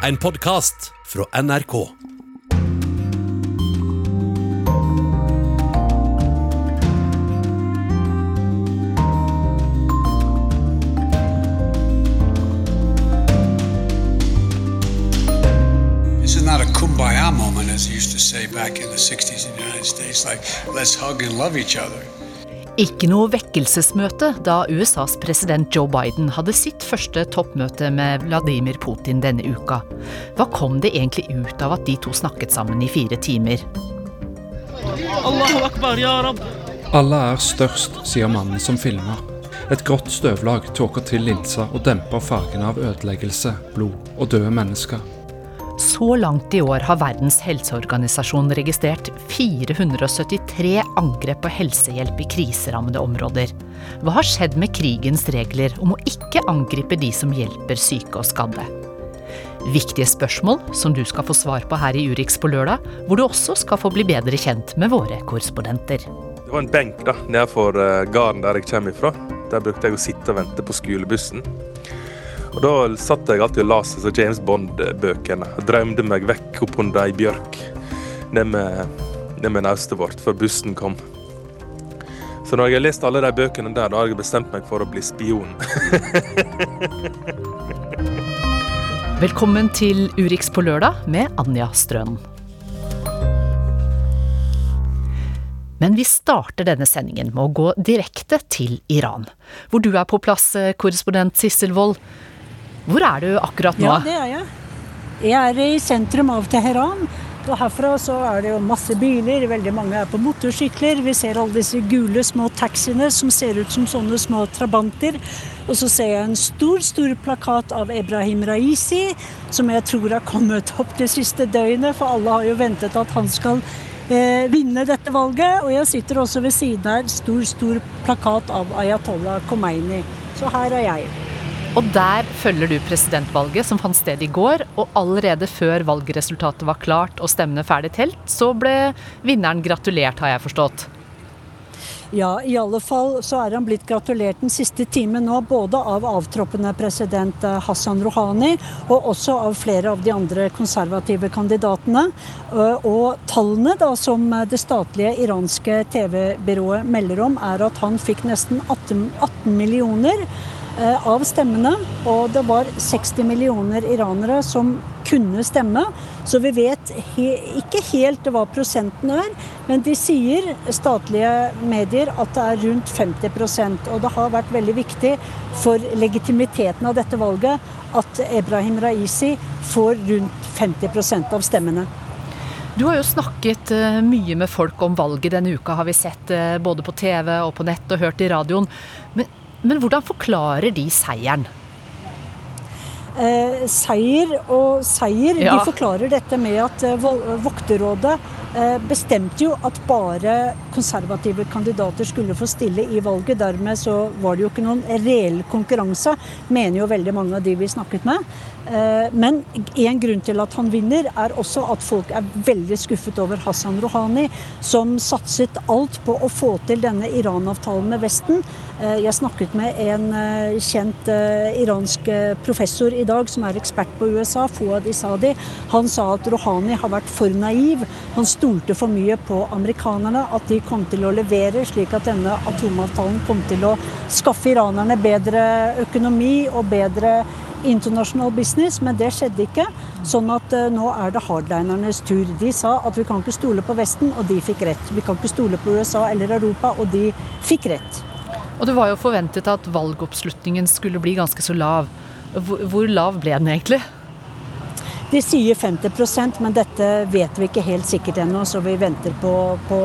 En podkast fra NRK. This is not a kumbaya moment, as they used to say back in the 60s in the United States, like, let's hug and love each other. Ikke noe vekkelsesmøte da USAs president Joe Biden hadde sitt første toppmøte med Vladimir Putin denne uka. Hva kom det egentlig ut av at de to snakket sammen i fire timer? Alle er størst, sier mannen som filmer. Et grått støvlag tåker til linsa og demper fargene av ødeleggelse, blod og døde mennesker. Så langt i år har Verdens helseorganisasjon registrert 473 angrep på helsehjelp i kriserammede områder. Hva har skjedd med krigens regler om å ikke angripe de som hjelper syke og skadde? Viktige spørsmål som du skal få svar på her i Urix på lørdag, hvor du også skal få bli bedre kjent med våre korrespondenter. Det var en benk da, nedenfor uh, gården der jeg kommer ifra. Der brukte jeg å sitte og vente på skolebussen. Og Da satt jeg alltid og leste så James Bond-bøkene drømte meg vekk opp under ei bjørk ned med, ned med naustet vårt før bussen kom. Så når jeg har lest alle de bøkene der, da har jeg bestemt meg for å bli spion. Velkommen til Urix på lørdag med Anja Strønen. Men vi starter denne sendingen med å gå direkte til Iran, hvor du er på plass, eh, korrespondent Sissel Wold. Hvor er du akkurat nå? Ja, det er jeg. Jeg er i sentrum av Teheran. Og herfra så er det jo masse biler, veldig mange er på motorsykler. Vi ser alle disse gule små taxiene som ser ut som sånne små trabanter. Og så ser jeg en stor, stor plakat av Ebrahim Raisi, som jeg tror har kommet opp det siste døgnet, for alle har jo ventet at han skal eh, vinne dette valget. Og jeg sitter også ved siden av en stor, stor plakat av Ayatollah Khomeini. Så her er jeg. Og der følger du presidentvalget som fant sted i går, og allerede før valgresultatet var klart og stemmene ferdig telt, så ble vinneren gratulert, har jeg forstått. Ja, i alle fall så er han blitt gratulert den siste timen nå, både av avtroppende president eh, Hassan Rouhani og også av flere av de andre konservative kandidatene. Eh, Og tallene da som det statlige iranske TV-byrået melder om, er at han fikk nesten 18, 18 millioner eh, av stemmene, og det var 60 millioner iranere som kunne stemme. Så vi vet he ikke helt hva prosenten er, men de sier, statlige medier, at det er rundt 50% Og det har vært veldig viktig for legitimiteten av dette valget at Ebrahim Raisi får rundt 50% av stemmene. Du har jo snakket eh, mye med folk om valget denne uka, har vi sett eh, både på TV og på nett og hørt i radioen. Men, men hvordan forklarer de seieren? Eh, seier og seier. Ja. De forklarer dette med at eh, Vokterrådet eh, bestemte jo at bare konservative kandidater skulle få stille i valget. Dermed så var det jo ikke noen reell konkurranse, mener jo veldig mange av de vi snakket med. Eh, Men en grunn til at han vinner, er også at folk er veldig skuffet over Hassan Rouhani, som satset alt på å få til denne Iran-avtalen med Vesten. Eh, Jeg snakket med en eh, kjent iransk professor i dag som er ekspert på USA, Fouad Isadi. Han sa at Rouhani har vært for naiv. Han stolte for mye på amerikanerne, at de kom til å levere, slik at denne atomavtalen kom til å skaffe iranerne bedre økonomi og bedre internasjonal business, men det skjedde ikke. Sånn at eh, nå er det hardlinernes tur. De sa at vi kan ikke stole på Vesten, og de fikk rett. Vi kan ikke stole på USA eller Europa, og de fikk rett. Og det var jo forventet at valgoppslutningen skulle bli ganske så lav. Hvor, lav ble den egentlig? De sier 50% men dette vet vi ikke helt sikkert ennå, så vi venter på, på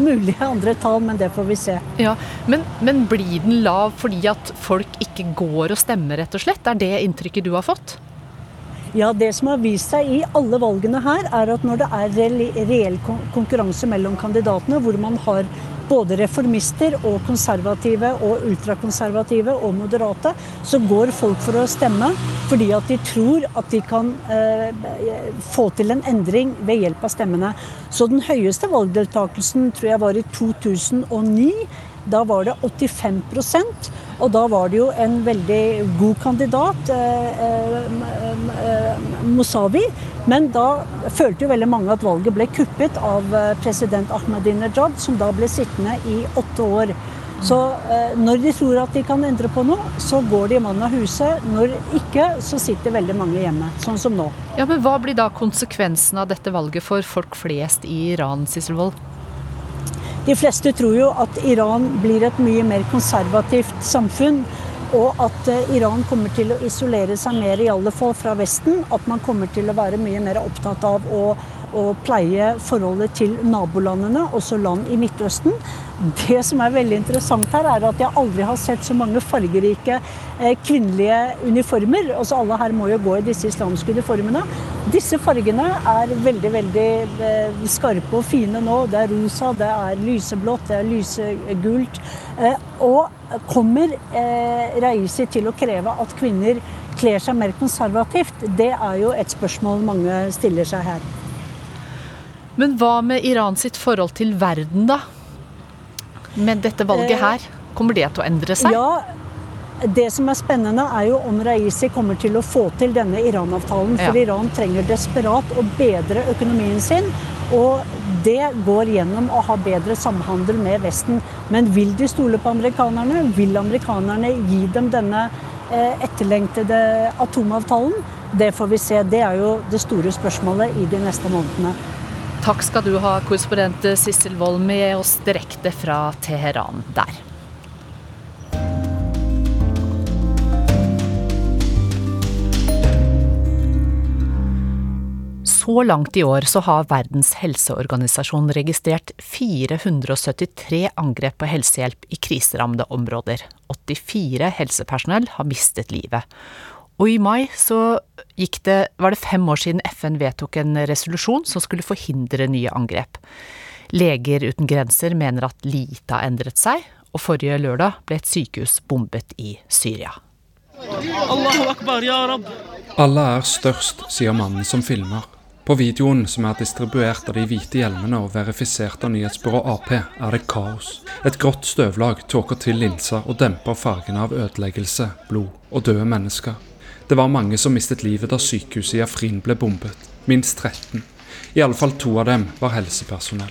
mulige andre tall, men det får vi se. Ja, men, men blir den lav fordi at folk ikke går og stemmer, rett og slett? Er det inntrykket du har fått? Ja, Det som har vist seg i alle valgene her, er at når det er reell- konkurranse mellom kandidatene, hvor man har både reformister og konservative og ultrakonservative og moderate, så går folk for å stemme fordi at de tror at de kan eh, få til en endring ved hjelp av stemmene. Så den høyeste valgdeltakelsen tror jeg var i 2009. Da var det 85 og da var det jo en veldig god kandidat, eh, eh, eh, Men da følte jo veldig mange at valget ble kuppet av president Ahmadinejad, som da ble sittende i åtte år. Så når de tror at de kan endre på noe, så går de mann av huset. Når ikke, så sitter veldig mange hjemme, sånn som nå. Ja, men Hva blir da konsekvensen av dette valget for folk flest i Iran, Sisselvold? De fleste tror jo at Iran blir et mye mer konservativt samfunn. Og at eh, Iran kommer til å isolere seg mer, i alle fall fra Vesten. At man kommer til å være mye mer opptatt av å, å pleie forholdet til nabolandene, også land i Midtøsten. Det som er veldig interessant her, er at jeg aldri har sett så mange fargerike eh, kvinnelige uniformer. Altså Alle her må jo gå i disse islamske uniformene. Disse fargene er veldig veldig eh, skarpe og fine nå. Det er rosa, det er lyseblått, det er lysegult. Eh, og kommer Raisi til å kreve at kvinner kler seg mer konservativt? Det er jo et spørsmål mange stiller seg her. Men hva med Iran sitt forhold til verden, da? Med dette valget eh, her, kommer det til å endre seg? Ja, det som er spennende, er jo om Raisi kommer til å få til denne Iran-avtalen. For ja. Iran trenger desperat å bedre økonomien sin. Og det går gjennom å ha bedre samhandel med Vesten. Men vil de stole på amerikanerne? Vil amerikanerne gi dem denne eh, etterlengtede atomavtalen? Det får vi se. Det er jo det store spørsmålet i de neste månedene. Takk skal du ha, korrespondent Sissel Wold, med oss direkte fra Teheran der. Så langt i år så har Verdens helseorganisasjon registrert 473 angrep på helsehjelp i kriserammede områder. 84 helsepersonell har mistet livet. Og i mai så det, var det fem år siden FN vedtok en resolusjon som skulle forhindre nye angrep. Leger uten grenser mener at lite har endret seg, og forrige lørdag ble et sykehus bombet i Syria. Alle er størst, sier mannen som filmer. På videoen, som er distribuert av de hvite hjelmene og verifisert av nyhetsbyrået Ap, er det kaos. Et grått støvlag tåker til linser og demper fargene av ødeleggelse, blod og døde mennesker. Det var mange som mistet livet da sykehuset i Afrin ble bombet. Minst 13. I alle fall to av dem var helsepersonell.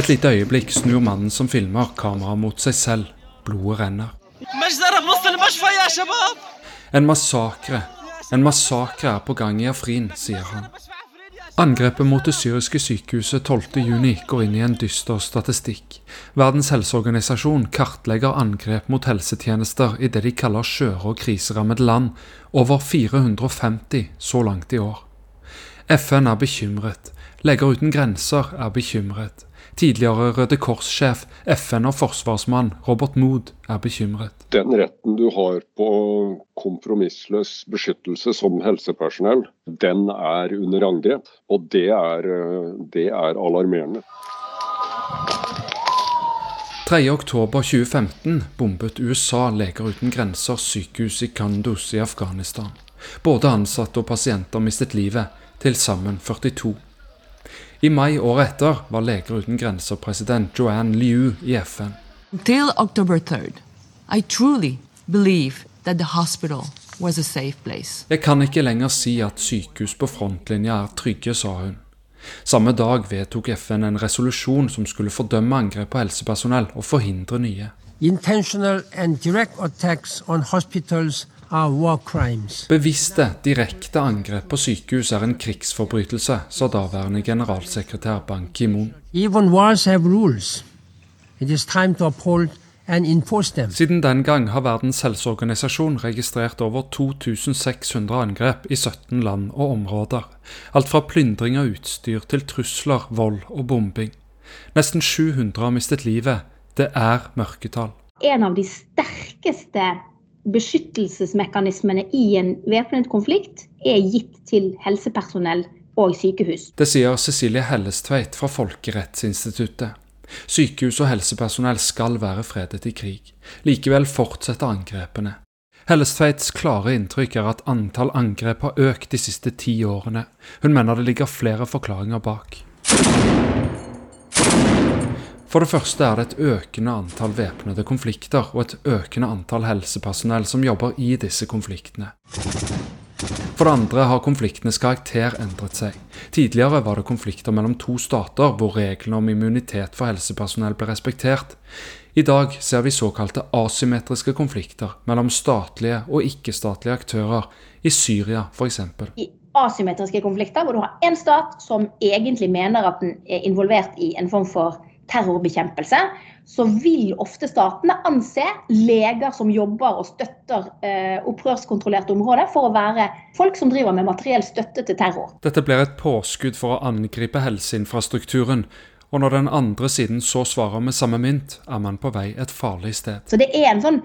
Et lite øyeblikk snur mannen som filmer, kameraet mot seg selv. Blodet renner. En massakre. En massakre er på gang i Afrin, sier han. Angrepet mot det syriske sykehuset 12.6 går inn i en dyster statistikk. Verdens helseorganisasjon kartlegger angrep mot helsetjenester i det de kaller skjøre og kriserammede land, over 450 så langt i år. FN er bekymret. Leger uten grenser er bekymret. Tidligere Røde Kors-sjef, FN- og forsvarsmann Robert Mood er bekymret. Den retten du har på kompromissløs beskyttelse som helsepersonell, den er under angrep. Og det er, det er alarmerende. 3.10.2015 bombet USA Leger uten grenser sykehus i Kandus i Afghanistan. Både ansatte og pasienter mistet livet, til sammen 42. I mai året etter var Leger uten grenser-president Joanne Liu i FN. Until October 3rd, I truly believe that the hospital was a safe place. Jeg kan ikke lenger si at sykehus på frontlinja er trygge, sa hun. Samme dag vedtok FN en resolusjon som skulle fordømme angrep på helsepersonell og forhindre nye. Intentional and direct attacks on hospitals Bevisste, direkte angrep på sykehus er en krigsforbrytelse, sa daværende generalsekretær Ban Ki-moon. Siden den gang har Verdens helseorganisasjon registrert over 2600 angrep i 17 land og områder. Alt fra plyndring av utstyr til trusler, vold og bombing. Nesten 700 har mistet livet. Det er mørketall. En av de sterkeste beskyttelsesmekanismene i en væpnet konflikt er gitt til helsepersonell og sykehus. Det sier Cecilie Hellestveit fra Folkerettsinstituttet. Sykehus og helsepersonell skal være fredet i krig. Likevel fortsetter angrepene. Hellestveits klare inntrykk er at antall angrep har økt de siste ti årene. Hun mener det ligger flere forklaringer bak. For det første er det et økende antall væpnede konflikter og et økende antall helsepersonell som jobber i disse konfliktene. For det andre har konfliktenes karakter endret seg. Tidligere var det konflikter mellom to stater hvor reglene om immunitet for helsepersonell ble respektert. I dag ser vi såkalte asymmetriske konflikter mellom statlige og ikke-statlige aktører, i Syria f.eks. I asymmetriske konflikter, hvor du har én stat som egentlig mener at den er involvert i en form for terrorbekjempelse, så vil ofte statene anse leger som jobber og støtter eh, opprørskontrollerte områder, for å være folk som driver med materiell støtte til terror. Dette blir et påskudd for å angripe helseinfrastrukturen. Og når den andre siden så svarer med samme mynt, er man på vei et farlig sted. Så det er en sånn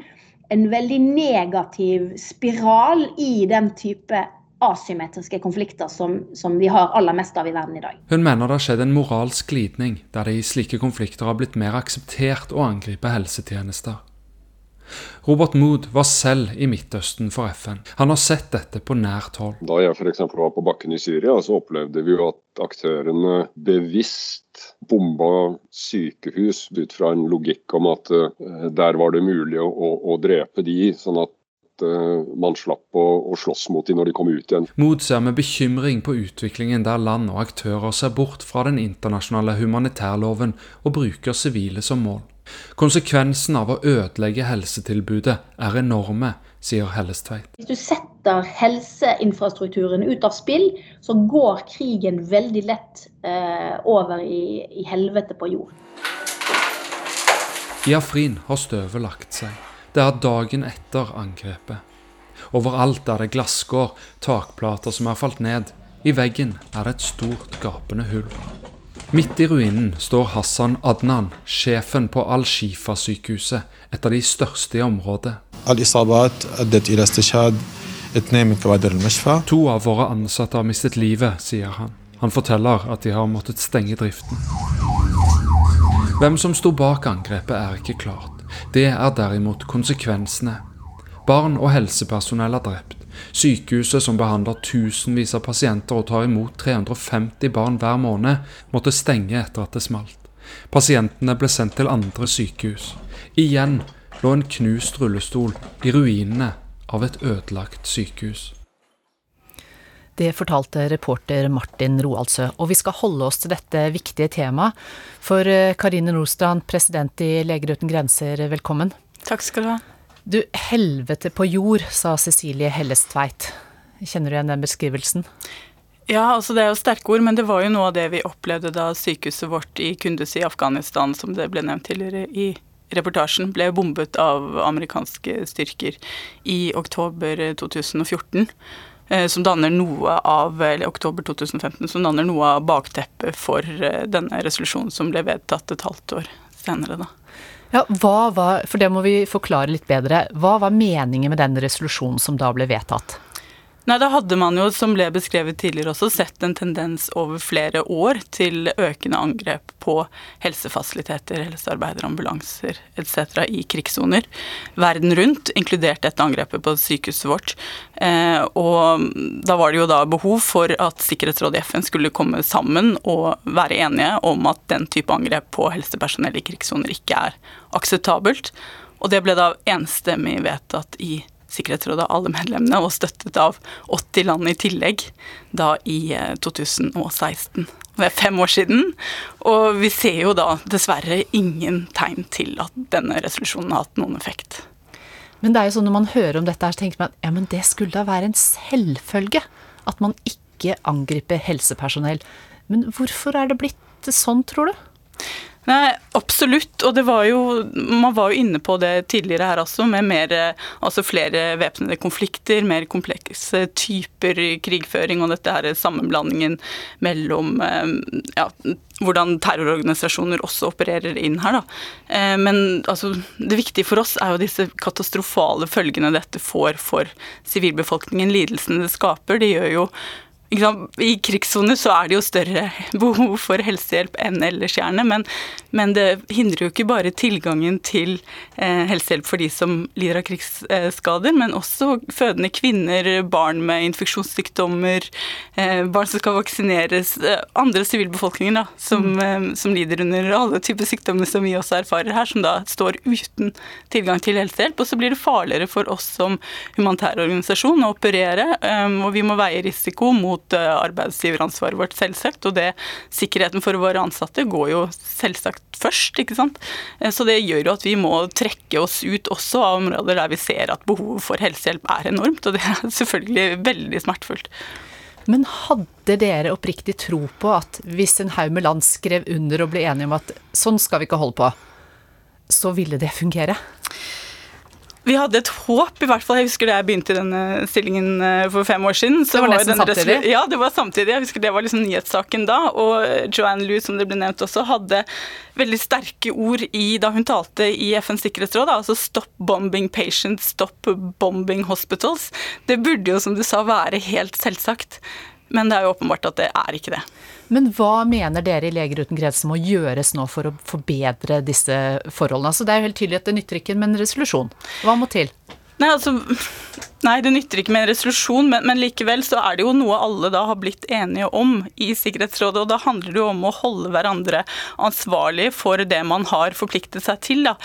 en veldig negativ spiral i den type asymmetriske konflikter som, som, vi har aller mest av i verden i dag. Hun mener det har skjedd en moralsk glidning, der det i slike konflikter har blitt mer akseptert å angripe helsetjenester. Robert Mood var selv i Midtøsten for FN. Han har sett dette på nært hold. Da jeg f.eks. var på bakken i Syria, så opplevde vi jo at aktørene bevisst bomba sykehus ut fra en logikk om at uh, der var det mulig å, å, å drepe de, sånn at Eh, man slapp å, å slåss mot dem når de kom ut igjen. Mod ser med bekymring på utviklingen der land og aktører ser bort fra den internasjonale humanitærloven og bruker sivile som mål. Konsekvensen av å ødelegge helsetilbudet er enorme, sier Hellestveit. Hvis du setter helseinfrastrukturen ut av spill, så går krigen veldig lett eh, over i, i helvete på jord. I Afrin har støvet lagt seg. Det er dagen etter angrepet. Overalt er det glasskår, takplater som er falt ned. I veggen er det et stort, gapende hull. Midt i ruinen står Hassan Adnan, sjefen på Al-Shifa-sykehuset, et av de største i området. To av våre ansatte har mistet livet, sier han. Han forteller at de har måttet stenge driften. Hvem som sto bak angrepet, er ikke klart. Det er derimot konsekvensene. Barn og helsepersonell er drept. Sykehuset som behandler tusenvis av pasienter og tar imot 350 barn hver måned, måtte stenge etter at det smalt. Pasientene ble sendt til andre sykehus. Igjen lå en knust rullestol i ruinene av et ødelagt sykehus. Det fortalte reporter Martin Roaldsø. Og vi skal holde oss til dette viktige temaet. For eh, Karine Nordstrand, president i Leger uten grenser, velkommen. Takk skal du ha. Du, helvete på jord, sa Cecilie Hellestveit. Kjenner du igjen den beskrivelsen? Ja, altså det er jo sterke ord, men det var jo noe av det vi opplevde da sykehuset vårt i Kunduz i Afghanistan, som det ble nevnt tidligere i reportasjen, ble bombet av amerikanske styrker i oktober 2014. Eh, som danner noe av eller oktober 2015, som danner noe av bakteppet for eh, denne resolusjonen som ble vedtatt et halvt år senere. da. Ja, hva var, For det må vi forklare litt bedre. Hva var meningen med den resolusjonen som da ble vedtatt? Nei, Da hadde man jo, som ble beskrevet tidligere også, sett en tendens over flere år til økende angrep på helsefasiliteter, helsearbeidere, ambulanser etc. i krigssoner verden rundt, inkludert dette angrepet på sykehuset vårt. Eh, og da var det jo da behov for at Sikkerhetsrådet i FN skulle komme sammen og være enige om at den type angrep på helsepersonell i krigssoner ikke er akseptabelt. Og det ble da enstemmig vedtatt i Sikkerhetsrådet av alle medlemmene, og støttet av 80 land i tillegg da i 2016. Eh, det er fem år siden, og vi ser jo da dessverre ingen tegn til at denne resolusjonen har hatt noen effekt. Men det er jo sånn når man hører om dette, så tenker man ja, men det skulle da være en selvfølge at man ikke angriper helsepersonell. Men hvorfor er det blitt sånn, tror du? Nei, absolutt. Og det var jo Man var jo inne på det tidligere her også, med mer, altså flere væpnede konflikter, mer komplekse typer krigføring og dette her sammenblandingen mellom eh, ja, hvordan terrororganisasjoner også opererer inn her. Da. Eh, men altså, det viktige for oss er jo disse katastrofale følgene dette får for sivilbefolkningen. Lidelsene det skaper. Det gjør jo i krigssoner så er det jo større behov for helsehjelp enn ellers gjerne, men, men det hindrer jo ikke bare tilgangen til eh, helsehjelp for de som lider av krigsskader, men også fødende kvinner, barn med infeksjonssykdommer, eh, barn som skal vaksineres, eh, andre sivilbefolkninger da, som, mm. Eh, som, lider under alle typer sykdommer som vi også erfarer her, som da står uten tilgang til helsehjelp. Og så blir det farligere for oss som humanitær organisasjon å operere, eh, og vi må veie risiko mot mot eh, arbeidsgiveransvaret vårt, selvsagt. Og det, sikkerheten for våre ansatte går jo selvsagt først, ikke sant. Eh, så det gjør jo at vi må trekke oss ut også av områder der vi ser at behovet for helsehjelp er enormt. Og det er selvfølgelig veldig smertefullt. Men hadde dere oppriktig tro på at hvis en haug med land skrev under og ble enige om at sånn skal vi ikke holde på, så ville det fungere? Vi hadde et håp, i hvert fall. Jeg husker da jeg begynte i denne stillingen eh, for fem år siden. det var, var nesten samtidig? Ja, det var samtidig. Jeg husker Det var liksom nyhetssaken da. Og Joanne Lew, som det ble nevnt også, hadde veldig sterke ord i da hun talte i FNs sikkerhetsråd. Altså 'stop bombing patients', 'stop bombing hospitals'. Det burde jo, som du sa, være helt selvsagt. Men det er jo åpenbart at det er ikke det. Men hva mener dere i Leger uten grenser må gjøres nå for å forbedre disse forholdene? Altså det er jo helt tydelig at det nytter ikke med en resolusjon. Hva må til? Nei, altså Nei, det nytter ikke med en resolusjon, men, men, likevel så er det jo noe alle da har blitt enige om i Sikkerhetsrådet. Og da handler det jo om å holde hverandre ansvarlig for det man har forpliktet seg til. Da.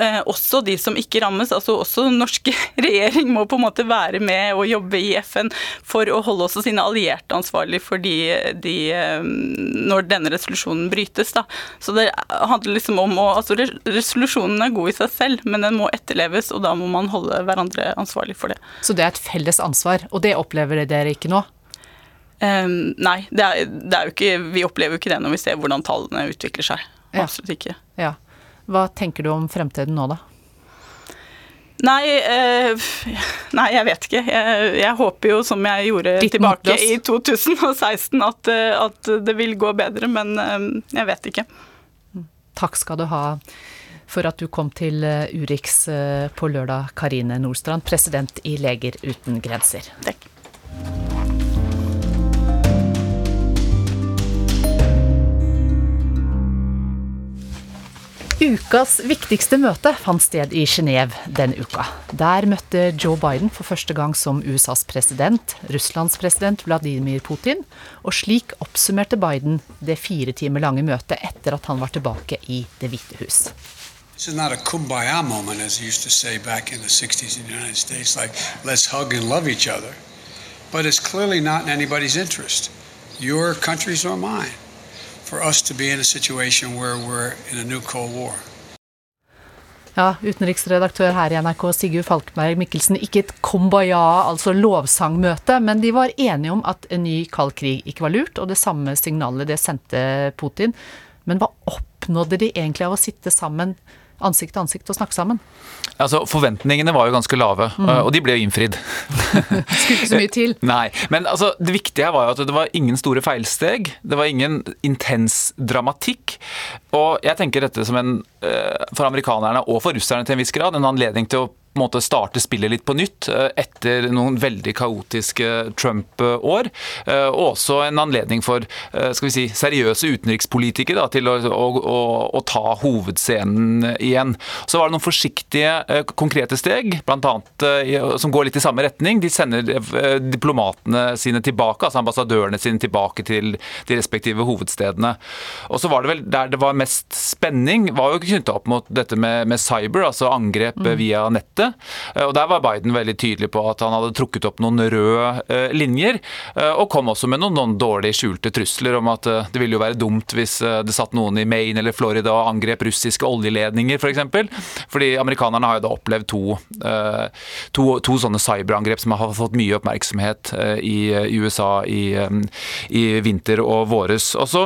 Eh, også de som ikke rammes. altså Også norske regjering må på en måte være med og jobbe i FN for å holde også sine allierte ansvarlig for de, de eh, når denne resolusjonen brytes. Da. Så det handler liksom om å altså Resolusjonen er god i seg selv, men den må etterleves, og da må man holde hverandre ansvarlig for det. Så det er et felles ansvar, og det opplever dere ikke nå? Um, nei, det er, det er ikke, vi opplever jo ikke det når vi ser hvordan tallene utvikler seg. Ja. Absolutt ikke. Ja. Hva tenker du om fremtiden nå, da? Nei, eh, nei, jeg vet ikke. Jeg, jeg, håper jo, som jeg gjorde Ditt tilbake i 2016, at, eh, at, det vil gå bedre, men eh, jeg vet ikke. Takk skal du ha for at du kom til eh, Urix eh, på lørdag, Karine Nordstrand, president i Leger uten grenser. Takk. Ukas viktigste møte fant sted i Genéve denne uka. Der møtte Joe Biden for første gang som USAs president, Russlands president Vladimir Putin, og slik oppsummerte Biden det fire timer lange møtet etter at han var tilbake i Det hvite hus. This is not a kumbaya moment, as they used to say back in the 60s in the United States, like let's hug and love each other. But it's clearly not in anybody's interest, your country's or mine, for us to be in a situation where we're in a new Cold War. Ja, utenriksredaktør her i NRK Sigurd Falkberg Mikkelsen. Ikke et kumbaya, altså lovsangmøte, men de var enige om at en ny kald krig ikke var lurt, og det samme signalet det sendte Putin. Men hva oppnådde de egentlig av å sitte sammen ansikt til ansikt og snakke sammen? Altså, Forventningene var jo ganske lave, mm. og de ble jo innfridd. Skulle ikke så mye til. Nei, men altså, det viktige var jo at det var ingen store feilsteg. Det var ingen intens dramatikk. Og jeg tenker dette som en, eh, for amerikanerne og for russerne til en viss grad, en anledning til å på en måte starte spillet litt på nytt eh, etter noen veldig kaotiske Trump-år. Eh, og også en anledning for eh, skal vi si, seriøse utenrikspolitikere da, til å, å, å, å, ta hovedscenen igjen. Så var det noen forsiktige, konkrete steg, bl.a. som går litt i samme retning. De sender diplomatene sine tilbake, altså ambassadørene sine tilbake til de respektive hovedstedene. Og så var det vel der det var mest spenning, var jo knytta opp mot dette med, med cyber, altså angrep mm. via nettet. Eh, og Der var Biden veldig tydelig på at han hadde trukket opp noen røde eh, linjer, eh, og kom også med noen, noen dårlig skjulte trusler om at det ville jo være dumt hvis det satt noen i Maine eller Florida og angrep russiske oljeledninger, f.eks. For eksempel. Fordi amerikanerne har jo da opplevd to, to, to sånne cyberangrep som har fått mye oppmerksomhet i USA i, i vinter og våres. Og så,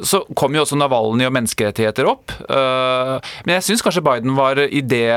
så kom jo også Navalny og menneskerettigheter opp. Men jeg syns kanskje Biden var i det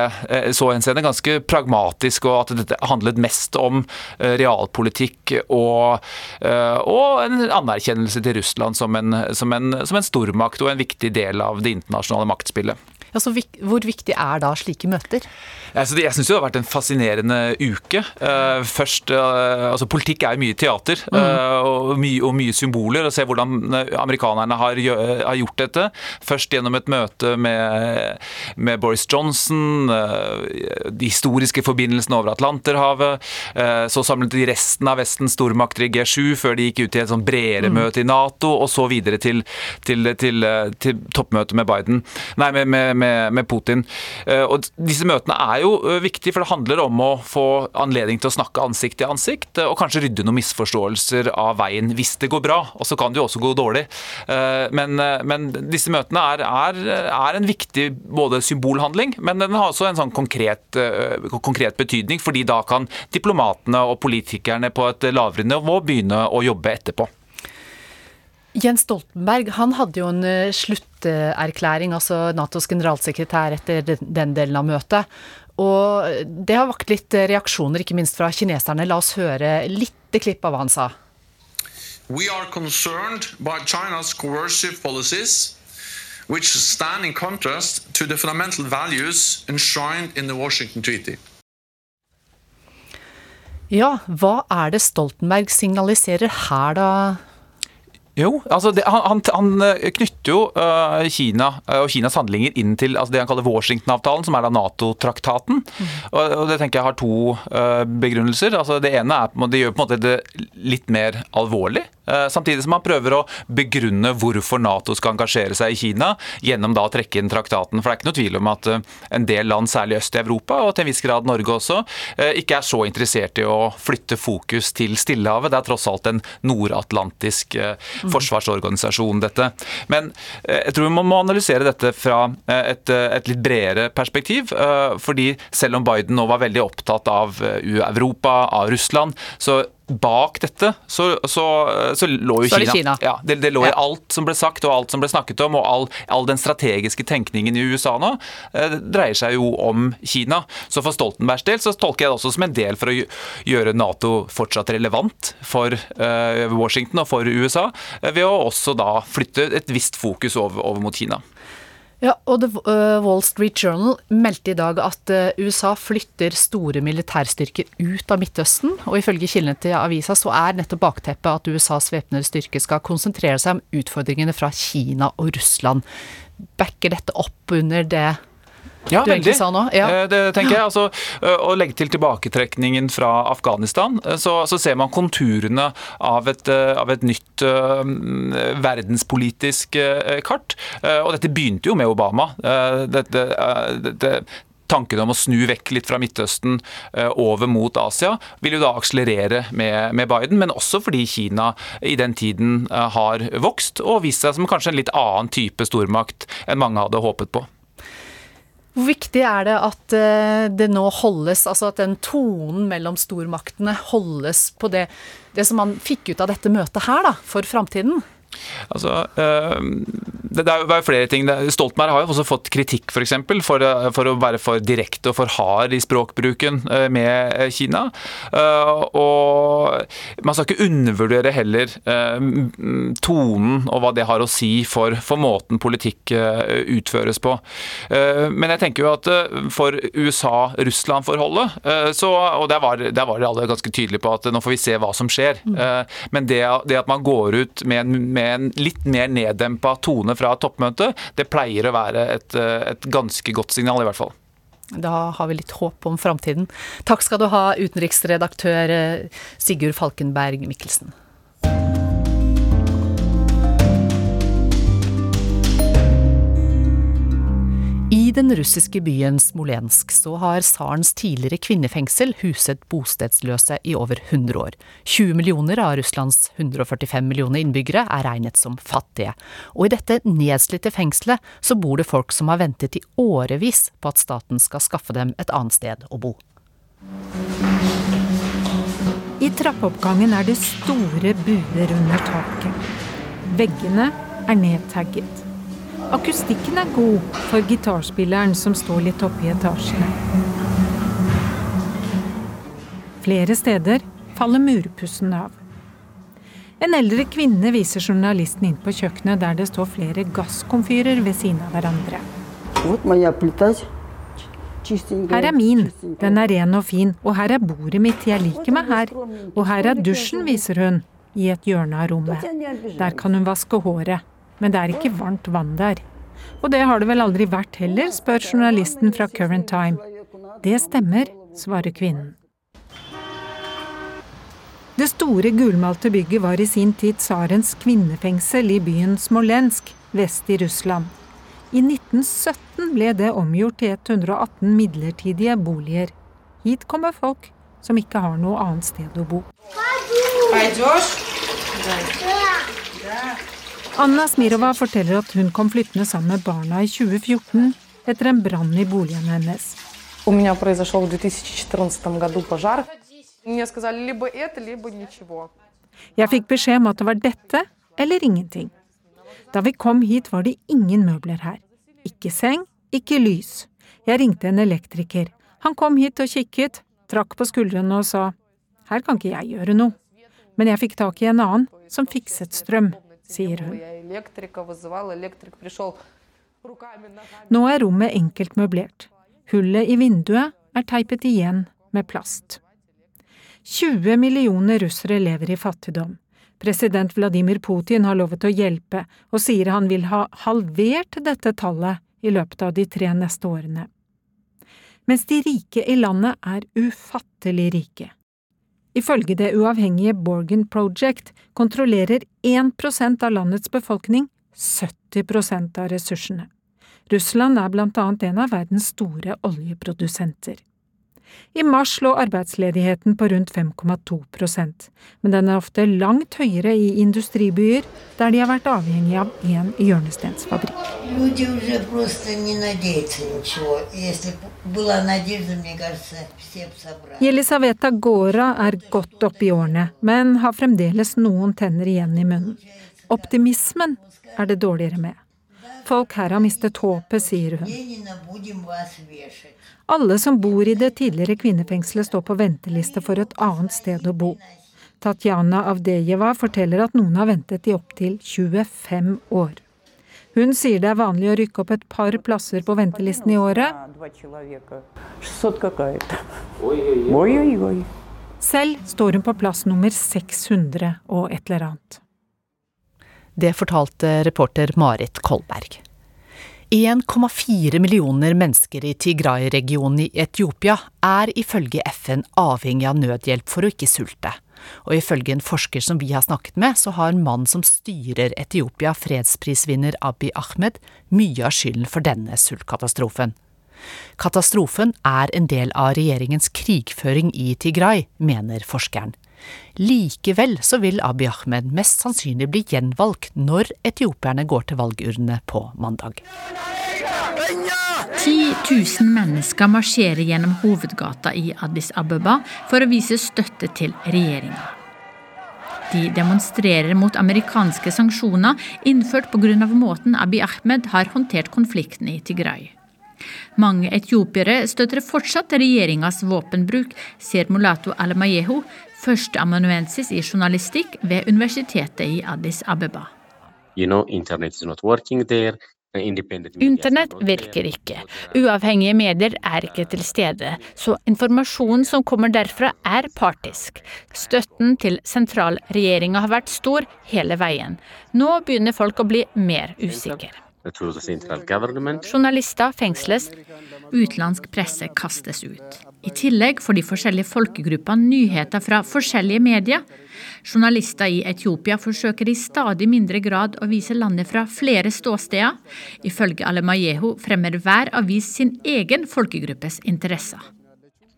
så henseende ganske ganske pragmatisk, og at dette handlet mest om eh, realpolitikk og, eh, og en anerkjennelse til Russland som en, som, en, som en stormakt og en viktig del av det internasjonale maktspillet. Ja, så Hvor viktig er da slike møter? Altså, jeg syns det har vært en fascinerende uke. Uh, først, uh, altså Politikk er mye teater uh, og, mye, og, mye, symboler. og Se hvordan amerikanerne har, har, gjort dette. Først gjennom et møte med, med Boris Johnson, de historiske forbindelsene over Atlanterhavet. så samlet de resten av Vestens stormakter i G7 før de gikk ut i et sånn bredere mm. møte i Nato, og så videre til, til, til, til toppmøtet med Biden. Nei, med, med, med Putin. og disse møtene er jo viktige, for det handler om å få anledning til å snakke ansikt til ansikt, og kanskje rydde noen misforståelser av veien hvis det går bra. Og så kan det jo også gå dårlig. Men, men disse møtene er, er, er, en viktig både symbolhandling, men den har også en sånn konkret, konkret betydning, fordi da kan diplomatene og politikerne på et lavere nivå begynne å jobbe etterpå. Jens Stoltenberg han hadde jo en slutterklæring, altså Natos generalsekretær etter den delen av møtet. Og det har vakt litt reaksjoner, ikke minst fra kineserne. La oss høre litt klipp av hva han sa. We are concerned by China's coercive policies, which stand in contrast to the fundamental values enshrined in the Washington Treaty. Ja, hva er det Stoltenberg signaliserer her, da, jo, altså det, han, han, eh, knytter jo uh, Kina uh, og Kinas handlinger inn til altså det han kaller Washington-avtalen, som er da Nato-traktaten. Mm. Og, og, Det tenker jeg har to uh, begrunnelser. Altså Det ene er det gjør på en måte det litt mer alvorlig. Samtidig som han prøver å begrunne hvorfor Nato skal engasjere seg i Kina, gjennom da å trekke inn traktaten. For det er ikke noe tvil om at en del land, særlig øst i Europa, og til en viss grad Norge også, ikke er så interessert i å flytte fokus til Stillehavet. Det er tross alt en nordatlantisk. Forsvarsorganisasjon, dette. Men jeg tror man må analysere dette fra et, et litt bredere perspektiv. Fordi selv om Biden nå var veldig opptatt av Europa, av Russland, så bak dette så, så, så lå jo Kina. Kina. Ja, det, det lå i alt som ble sagt og alt som ble snakket om, og all, all den strategiske tenkningen i USA nå eh, dreier seg jo om Kina. Så for Stoltenbergs del så tolker jeg det også som en del for å gjøre Nato fortsatt relevant for eh, Washington og for USA, eh, ved å også da flytte et visst fokus over, over mot Kina. Ja, og The uh, Wall Street Journal meldte i dag at uh, USA flytter store militærstyrker ut av Midtøsten. Og ifølge kildene til avisa så er nettopp bakteppet at USAs væpnede styrke skal konsentrere seg om utfordringene fra Kina og Russland. Backer dette opp under det ja, du egentlig sa nå? Ja. Eh, det tenker jeg. Altså, å legge til tilbaketrekningen fra Afghanistan, så, så ser man konturene av et, av et nytt uh, verdenspolitisk uh, kart. Uh, og dette begynte jo med Obama. Dette, dette, tanken om å snu vekk litt fra Midtøsten over mot Asia, vil jo da akselerere med, med, Biden, men også fordi Kina i den tiden har vokst og vist seg som kanskje en litt annen type stormakt enn mange hadde håpet på. Hvor viktig er det at eh, det nå holdes, altså at den tonen mellom stormaktene holdes på det, det som man fikk ut av dette møtet her, da, for framtiden? Altså, øh, det, er jo flere ting. Stoltenberg har jo også fått kritikk For, eksempel, for, eh, for å være for direkte og for hard i språkbruken øh, med Kina. Uh, og man skal ikke undervurdere heller uh, tonen og hva det har å si for, for måten politikk utføres på. men jeg tenker jo at for USA-Russland-forholdet, og der var, der var alle ganske tydelige på at nå får vi se hva som skjer, mm. men det, det, at man går ut med en med med en litt mer neddempa tone fra toppmøtet, det pleier å være et, et ganske godt signal, i hvert fall. Da har vi litt håp om framtiden. Takk skal du ha, utenriksredaktør eh, Sigurd Falkenberg Mikkelsen. I den russiske byen Smolensk så har tsarens tidligere kvinnefengsel huset bostedsløse i over 100 år. 20 millioner av Russlands 145 millioner innbyggere er regnet som fattige. Og i dette nedslitte fengselet så bor det folk som har ventet i årevis på at staten skal skaffe dem et annet sted å bo. I trappeoppgangen er det store buer under taket. Veggene er nedtagget. Akustikken er god for gitarspilleren som står litt oppe i etasjene. Flere steder faller murpussen av. En eldre kvinne viser journalisten inn på kjøkkenet der det står flere gasskomfyrer ved siden av hverandre. Her er min, den er ren og fin, og her er bordet mitt, jeg liker meg her. Og her er dusjen, viser hun, i et hjørne av rommet. Der kan hun vaske håret, men det er ikke varmt vann der. Og det har det vel aldri vært heller, spør journalisten fra Current Time. Det stemmer, svarer kvinnen. Det store gulmalte bygget var i sin tid tsarens kvinnefengsel i byen Smolensk vest i Russland. I 1917 ble det omgjort til 118 midlertidige boliger. Hit kommer folk som ikke har noe annet sted å bo. Anna Smirova forteller at hun kom flyttende sammen med barna i 2014 etter en brann i boligen hennes. Jeg fikk beskjed om at det var dette eller ingenting. Da vi kom hit, var det ingen møbler her. Ikke seng, ikke lys. Jeg ringte en elektriker. Han kom hit og kikket, trakk på skuldrene og sa her kan ikke jeg gjøre noe. Men jeg fikk tak i en annen som fikset strøm sier hun. Nå er rommet enkelt møblert. Hullet i vinduet er teipet igjen med plast. 20 millioner russere lever i fattigdom. President Vladimir Putin har lovet å hjelpe, og sier han vil ha halvert dette tallet i løpet av de tre neste årene. Mens de rike i landet er ufattelig rike. Ifølge det uavhengige Borgen Project kontrollerer 1% av landets befolkning 70% av ressursene. Russland er blant annet en av verdens store oljeprodusenter. I mars lå arbeidsledigheten på rundt 5,2% men den er ofte langt høyere i industribyer der de har vært avhengig av én hjørnestensfabrikk. Jelisaveta Gora er godt oppe i årene, men har fremdeles noen tenner igjen i munnen. Optimismen er det dårligere med. Folk her har mistet håpet, sier hun. Alle som bor i det tidligere kvinnefengselet står på venteliste for et annet sted å bo. Tatjana Avdejeva forteller at noen har ventet i opptil 25 år. Hun sier det er vanlig å rykke opp et par plasser på ventelisten i året. Selv står hun på plass nummer 600 og et eller annet. Det fortalte reporter Marit Kolberg. 1,4 millioner mennesker i Tigray-regionen i Etiopia er ifølge FN avhengig av nødhjelp for å ikke sulte. Og ifølge en forsker som vi har snakket med, så har mannen som styrer Etiopia, fredsprisvinner Abiy Ahmed, mye av skylden for denne sultkatastrofen. Katastrofen er en del av regjeringens krigføring i Tigray, mener forskeren. Likevel så vil Abiy Ahmed mest sannsynlig bli gjenvalgt når etiopierne går til valgurnene på mandag. 10 000 mennesker marsjerer gjennom hovedgata i Addis Abeba for å vise støtte til regjeringa. De demonstrerer mot amerikanske sanksjoner innført pga. måten Abiy Ahmed har håndtert konflikten i Tigray. Mange etiopiere støtter fortsatt regjeringas våpenbruk, sier Mulato Almayehu, førsteamanuensis i journalistikk ved universitetet i Addis Abeba. You know, Internett virker ikke, uavhengige medier er ikke til stede, så informasjonen som kommer derfra er partisk. Støtten til sentralregjeringa har vært stor hele veien. Nå begynner folk å bli mer usikre. Journalister fengsles, utenlandsk presse kastes ut. I tillegg får de forskjellige folkegruppene nyheter fra forskjellige medier. Journalister i Etiopia forsøker i stadig mindre grad å vise landet fra flere ståsteder. Ifølge Alemayehu fremmer hver avis sin egen folkegruppes interesser.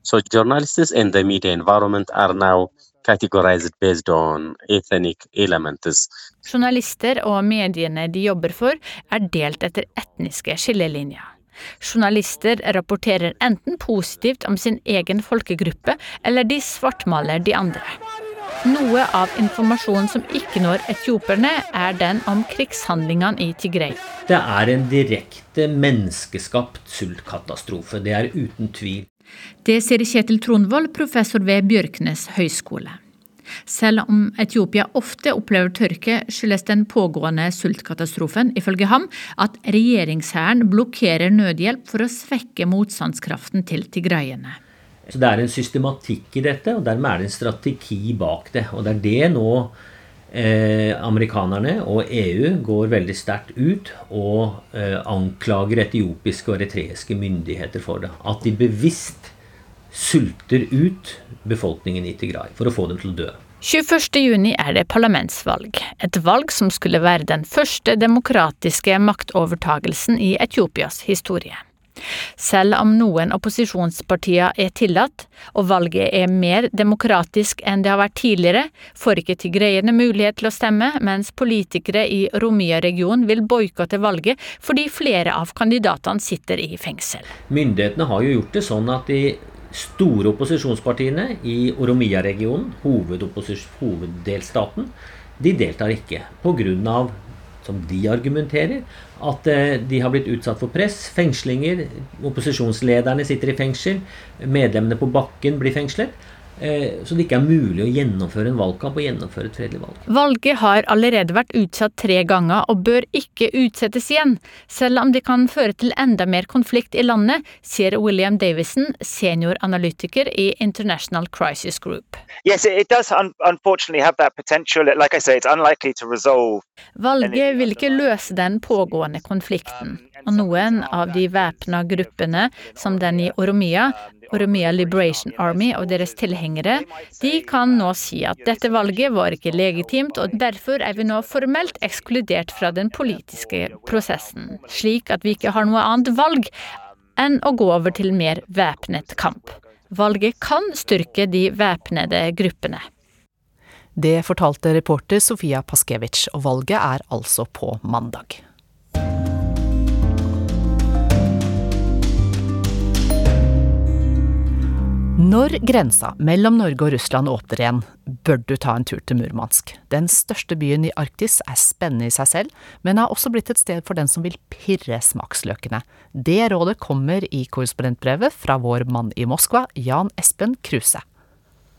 So journalists in the media environment are now categorized based on ethnic elements. Journalister og mediene de jobber for, er delt etter etniske skillelinjer. Journalister rapporterer enten positivt om sin egen folkegruppe, eller de svartmaler de andre. Noe av informasjonen som ikke når etioperne, er den om krigshandlingene i Tigray. Det er en direkte menneskeskapt sultkatastrofe. Det er uten tvil. Det sier Kjetil Tronvold, professor ved Bjørknes høgskole. Selv om Etiopia ofte opplever tørke, skyldes den pågående sultkatastrofen ifølge ham at regjeringshæren blokkerer nødhjelp for å svekke motstandskraften til tigraiene. Så Det er en systematikk i dette, og dermed er det en strategi bak det. Og det er det nå eh, amerikanerne og EU går veldig sterkt ut og eh, anklager etiopiske og eritreiske myndigheter for det. At de bevisst sulter ut befolkningen i Tigray for å få dem til å dø. 21.6 er det parlamentsvalg, et valg som skulle være den første demokratiske maktovertagelsen i Etiopias historie. Selv om noen opposisjonspartier er tillatt, og valget er mer demokratisk enn det har vært tidligere, får ikke tigreierne mulighet til å stemme, mens politikere i Romia-regionen vil boikotte valget fordi flere av kandidatene sitter i fengsel. Myndighetene har jo gjort det sånn at de store opposisjonspartiene i Oromia-regionen, hoveddelstaten, de deltar ikke pga som de argumenterer, at eh, de har blitt utsatt for press, fengslinger. Opposisjonslederne sitter i fengsel. Medlemmene på bakken blir fengslet. Eh, så det ikke er mulig å gjennomføre en valgkamp og gjennomføre et fredelig valg. Valget har allerede vært utsatt tre ganger og bør ikke utsettes igjen, selv om det kan føre til enda mer konflikt i landet, sier William Davison, senioranalytiker i International Crisis Group. Yes, it does unfortunately have that potential. Like I say, it's unlikely to resolve. Valget vil ikke løse den pågående konflikten, og noen av de væpna gruppene, som den i Oromia, Oromia Liberation Army og deres tilhengere, de kan nå si at dette valget var ikke legitimt, og derfor er vi nå formelt ekskludert fra den politiske prosessen, slik at vi ikke har noe annet valg enn å gå over til mer væpnet kamp. Valget kan styrke de væpnede gruppene. Det fortalte reporter Sofia Paskevitsj, og valget er altså på mandag. Når grensa mellom Norge og Russland åpner igjen, bør du ta en tur til Murmansk. Den største byen i Arktis er spennende i seg selv, men har også blitt et sted for den som vil pirre smaksløkene. Det rådet kommer i korrespondentbrevet fra vår mann i Moskva, Jan Espen Kruse.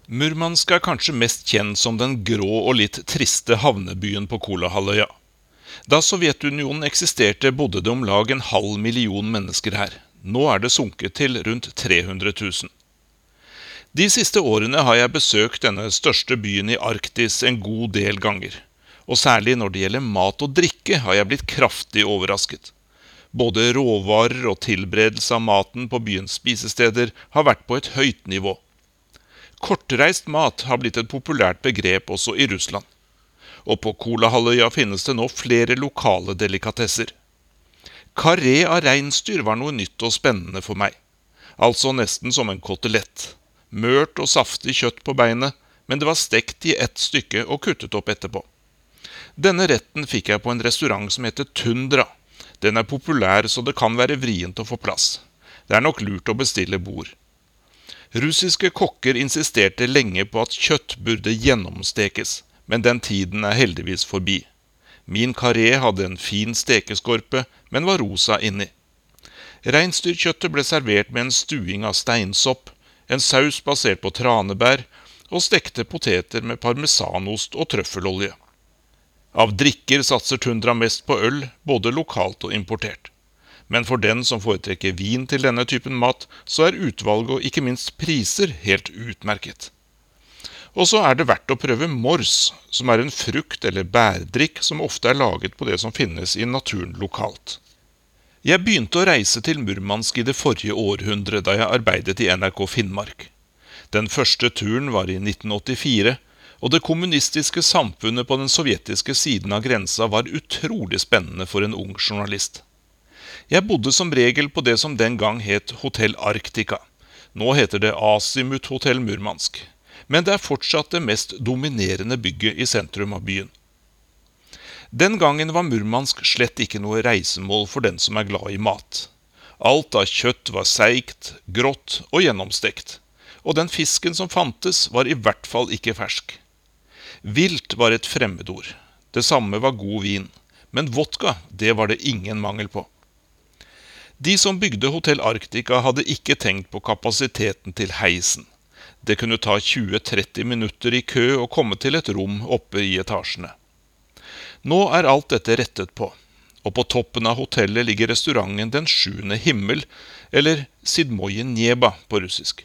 Murmansk er kanskje mest kjent som den grå og litt triste havnebyen på Kolahalvøya. Da Sovjetunionen eksisterte, bodde det om lag en halv million mennesker her. Nå er det sunket til rundt 300 000. De siste årene har jeg besøkt denne største byen i Arktis en god del ganger. Og særlig når det gjelder mat og drikke, har jeg blitt kraftig overrasket. Både råvarer og tilberedelse av maten på byens spisesteder har vært på et høyt nivå. Kortreist mat har blitt et populært begrep også i Russland. Og på Kolahalvøya finnes det nå flere lokale delikatesser. Karé av reinsdyr var noe nytt og spennende for meg. Altså nesten som en kotelett. Mørt og saftig kjøtt på beinet, men det var stekt i ett stykke og kuttet opp etterpå. Denne retten fikk jeg på en restaurant som heter Tundra. Den er populær, så det kan være vrient å få plass. Det er nok lurt å bestille bord. Russiske kokker insisterte lenge på at kjøtt burde gjennomstekes, men den tiden er heldigvis forbi. Min karé hadde en fin stekeskorpe, men var rosa inni. Reinsdyrkjøttet ble servert med en stuing av steinsopp, en saus basert på tranebær og stekte poteter med parmesanost og trøffelolje. Av drikker satser Tundra mest på øl, både lokalt og importert. Men for den som foretrekker vin til denne typen mat, så er utvalget og ikke minst priser helt utmerket. Og så er det verdt å prøve mors, som er en frukt- eller bærdrikk som ofte er laget på det som finnes i naturen lokalt. Jeg begynte å reise til Murmansk i det forrige århundre da jeg arbeidet i NRK Finnmark. Den første turen var i 1984, og det kommunistiske samfunnet på den sovjetiske siden av grensa var utrolig spennende for en ung journalist. Jeg bodde som regel på det som den gang het Hotell Arktika. Nå heter det Asimut Hotell Murmansk. Men det er fortsatt det mest dominerende bygget i sentrum av byen. Den gangen var Murmansk slett ikke noe reisemål for den som er glad i mat. Alt av kjøtt var seigt, grått og gjennomstekt, og den fisken som fantes, var i hvert fall ikke fersk. Vilt var et fremmedord. Det samme var god vin. Men vodka, det var det ingen mangel på. De som bygde Hotell Arktika, hadde ikke tenkt på kapasiteten til heisen. Det kunne ta 20-30 minutter i kø å komme til et rom oppe i etasjene. Nå er alt dette rettet på, og på toppen av hotellet ligger restauranten Den sjuende himmel, eller Sidmoje Njeba på russisk.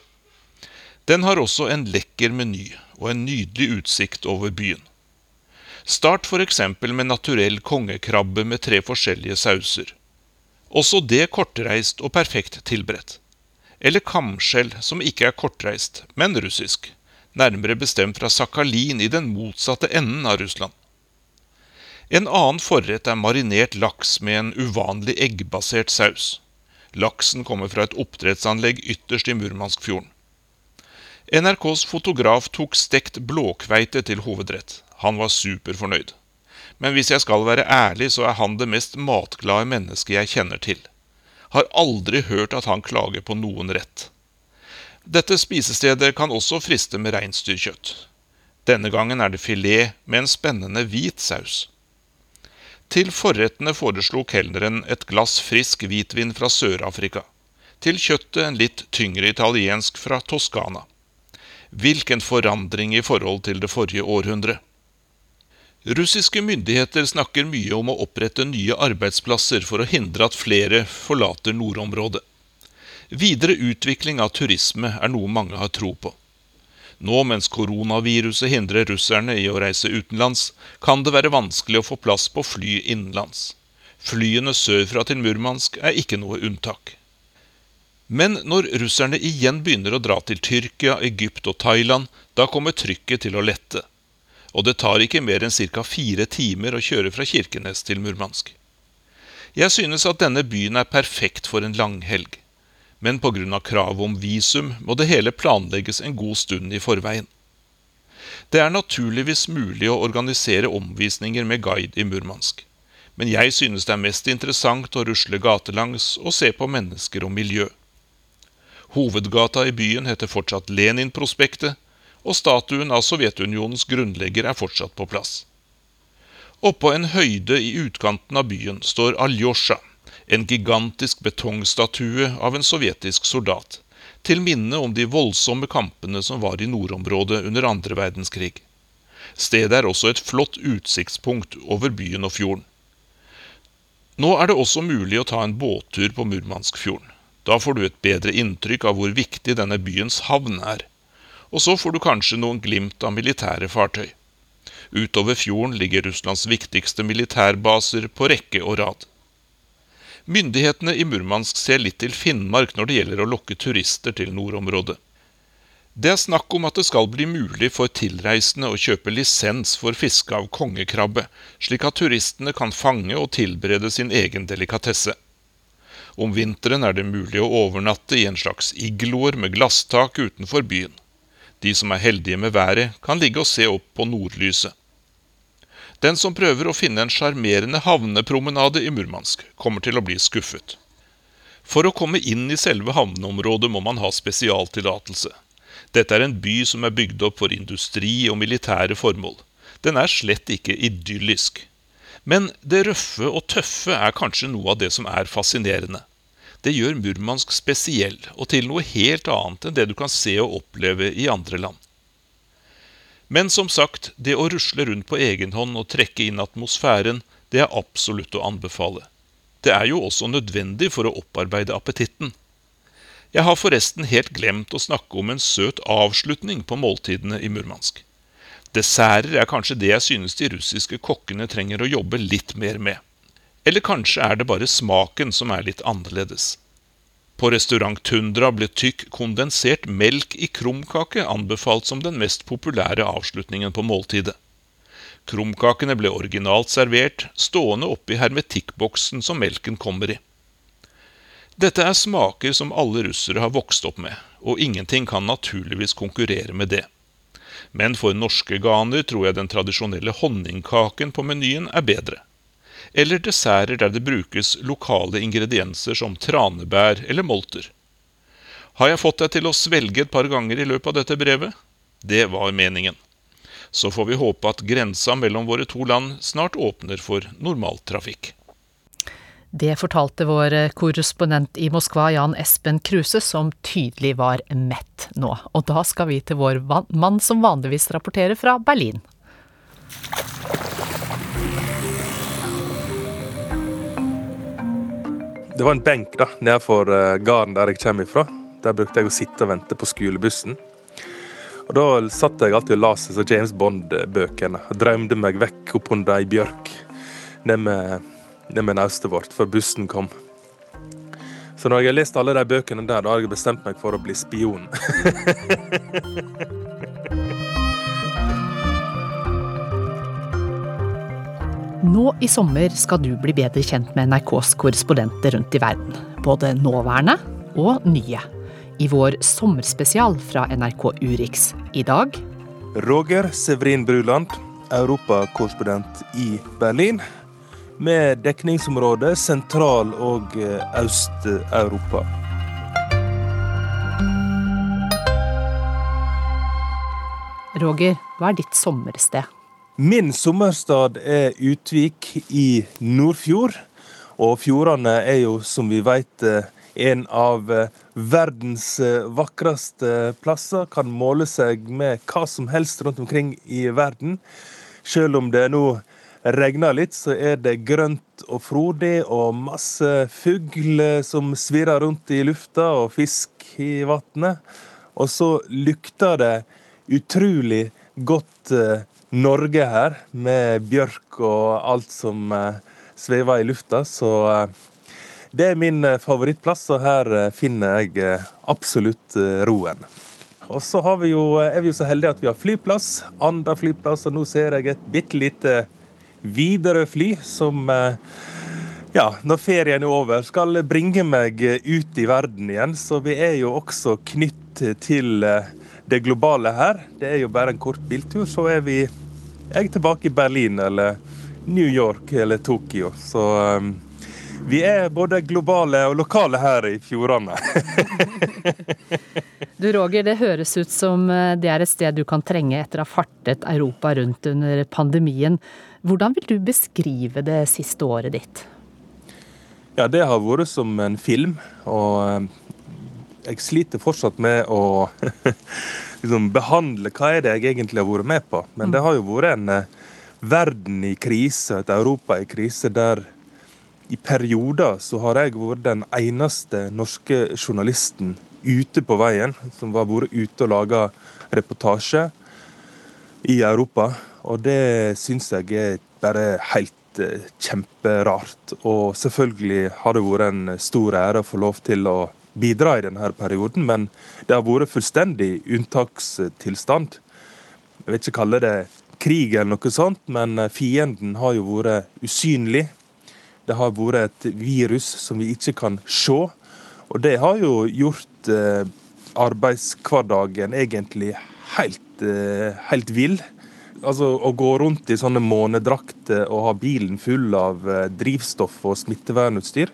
Den har også en lekker meny og en nydelig utsikt over byen. Start f.eks. med naturell kongekrabbe med tre forskjellige sauser. Også det kortreist og perfekt tilberedt. Eller kamskjell, som ikke er kortreist, men russisk. Nærmere bestemt fra Sakhalin i den motsatte enden av Russland. En annen forrett er marinert laks med en uvanlig eggbasert saus. Laksen kommer fra et oppdrettsanlegg ytterst i Murmanskfjorden. NRKs fotograf tok stekt blåkveite til hovedrett. Han var superfornøyd. Men hvis jeg skal være ærlig, så er han det mest matglade mennesket jeg kjenner til. Har aldri hørt at han klager på noen rett. Dette spisestedet kan også friste med reinsdyrkjøtt. Denne gangen er det filet med en spennende hvit saus. Til forrettene foreslo kelneren et glass frisk hvitvin fra Sør-Afrika. Til kjøttet en litt tyngre italiensk fra Toskana. Hvilken forandring i forhold til det forrige århundre. Russiske myndigheter snakker mye om å opprette nye arbeidsplasser for å hindre at flere forlater nordområdet. Videre utvikling av turisme er noe mange har tro på. Nå mens koronaviruset hindrer russerne i å reise utenlands, kan det være vanskelig å få plass på fly innenlands. Flyene sørfra til Murmansk er ikke noe unntak. Men når russerne igjen begynner å dra til Tyrkia, Egypt og Thailand, da kommer trykket til å lette. Og det tar ikke mer enn ca. fire timer å kjøre fra Kirkenes til Murmansk. Jeg synes at denne byen er perfekt for en langhelg men pga. kravet om visum må det hele planlegges en god stund i forveien. Det er naturligvis mulig å organisere omvisninger med guide i Murmansk, men jeg synes det er mest interessant å rusle gatelangs og se på mennesker og miljø. Hovedgata i byen heter fortsatt Lenin-prospektet, og statuen av Sovjetunionens grunnlegger er fortsatt på plass. Oppå en høyde i utkanten av byen står Aljosja, en gigantisk betongstatue av en sovjetisk soldat, til minne om de voldsomme kampene som var i nordområdet under andre verdenskrig. Stedet er også et flott utsiktspunkt over byen og fjorden. Nå er det også mulig å ta en båttur på Murmanskfjorden. Da får du et bedre inntrykk av hvor viktig denne byens havn er. Og så får du kanskje noen glimt av militære fartøy. Utover fjorden ligger Russlands viktigste militærbaser på rekke og rad. Myndighetene i Murmansk ser litt til Finnmark når det gjelder å lokke turister til nordområdet. Det er snakk om at det skal bli mulig for tilreisende å kjøpe lisens for fiske av kongekrabbe, slik at turistene kan fange og tilberede sin egen delikatesse. Om vinteren er det mulig å overnatte i en slags igloer med glasstak utenfor byen. De som er heldige med været, kan ligge og se opp på nordlyset. Den som prøver å finne en sjarmerende havnepromenade i Murmansk, kommer til å bli skuffet. For å komme inn i selve havneområdet må man ha spesialtillatelse. Dette er en by som er bygd opp for industri og militære formål. Den er slett ikke idyllisk. Men det røffe og tøffe er kanskje noe av det som er fascinerende. Det gjør Murmansk spesiell, og til noe helt annet enn det du kan se og oppleve i andre land. Men som sagt, det å rusle rundt på egen hånd og trekke inn atmosfæren, det er absolutt å anbefale. Det er jo også nødvendig for å opparbeide appetitten. Jeg har forresten helt glemt å snakke om en søt avslutning på måltidene i Murmansk. Desserter er kanskje det jeg synes de russiske kokkene trenger å jobbe litt mer med. Eller kanskje er det bare smaken som er litt annerledes. På restaurant Tundra ble tykk, kondensert melk i krumkake anbefalt som den mest populære avslutningen på måltidet. Krumkakene ble originalt servert, stående oppi hermetikkboksen som melken kommer i. Dette er smaker som alle russere har vokst opp med, og ingenting kan naturligvis konkurrere med det. Men for norske ganer tror jeg den tradisjonelle honningkaken på menyen er bedre eller desserter der det brukes lokale ingredienser som tranebær eller molter. Har jeg fått deg til å svelge et par ganger i løpet av dette brevet? Det var meningen. Så får vi håpe at grensa mellom våre to land snart åpner for normaltrafikk. Det fortalte vår korrespondent i Moskva, Jan Espen Kruse, som tydelig var mett nå. Og da skal vi til vår mann som vanligvis rapporterer fra Berlin. Det var en benk da, nedenfor for gården der jeg kommer ifra. Der brukte jeg å sitte og vente på skolebussen. Og Da satt jeg alltid og leste James Bond-bøkene. og Drømte meg vekk oppunder ei bjørk ned med, ned med naustet vårt før bussen kom. Så når jeg har lest alle de bøkene der, da har jeg bestemt meg for å bli spion. Nå i sommer skal du bli bedre kjent med NRKs korrespondenter rundt i verden. Både nåværende og nye. I vår sommerspesial fra NRK Urix i dag Roger Severin Bruland, europakorrespondent i Berlin. Med dekningsområde Sentral- og eh, Øst-Europa. Roger, hva er ditt sommersted? Min sommerstad er Utvik i Nordfjord. Og fjordene er jo, som vi veit, en av eh, verdens eh, vakreste plasser. Kan måle seg med hva som helst rundt omkring i verden. Selv om det nå regner litt, så er det grønt og frodig og masse fugl som svirrer rundt i lufta, og fisk i vannet. Og så lukter det utrolig godt eh, Norge her, med bjørk og alt som eh, svever i lufta. Så eh, det er min eh, favorittplass, og her finner jeg absolutt roen. Og så har vi jo, er vi jo så heldige at vi har flyplass. Anda flyplass, og nå ser jeg et bitte lite Widerøe-fly som ja, når ferien er over, skal bringe meg ut i verden igjen. Så vi er jo også knytt til det globale her. Det er jo bare en kort biltur, så er vi jeg tilbake i Berlin eller New York eller Tokyo. Så um, vi er både globale og lokale her i fjordene. Du Roger, det høres ut som eh, det er et sted du kan trenge etter å ha fartet Europa rundt under pandemien. Hvordan vil du beskrive det siste året ditt? Ja, det har vært som en film. Og um, jeg sliter fortsatt med å liksom, behandle hva er det jeg egentlig har vært med på. Men det har jo vært en eh, verden i krise, et Europa i krise, der i perioder så har jeg vært den eneste norske journalisten ute på veien, som har vært ute og laga reportasje i Europa. Og det syns jeg er bare helt eh, kjemperart. Og selvfølgelig har det vært en stor ære å få lov til å bidra i denne perioden, men det har vært fullstendig unntakstilstand. Jeg vil ikke kalle det krig eller noe sånt, men fienden har jo vært usynlig. Det har vært et virus som vi ikke kan se. Og det har jo gjort eh, arbeidshverdagen egentlig helt, eh, helt vill. Altså Å gå rundt i sånne månedrakter og ha bilen full av eh, drivstoff og smittevernutstyr,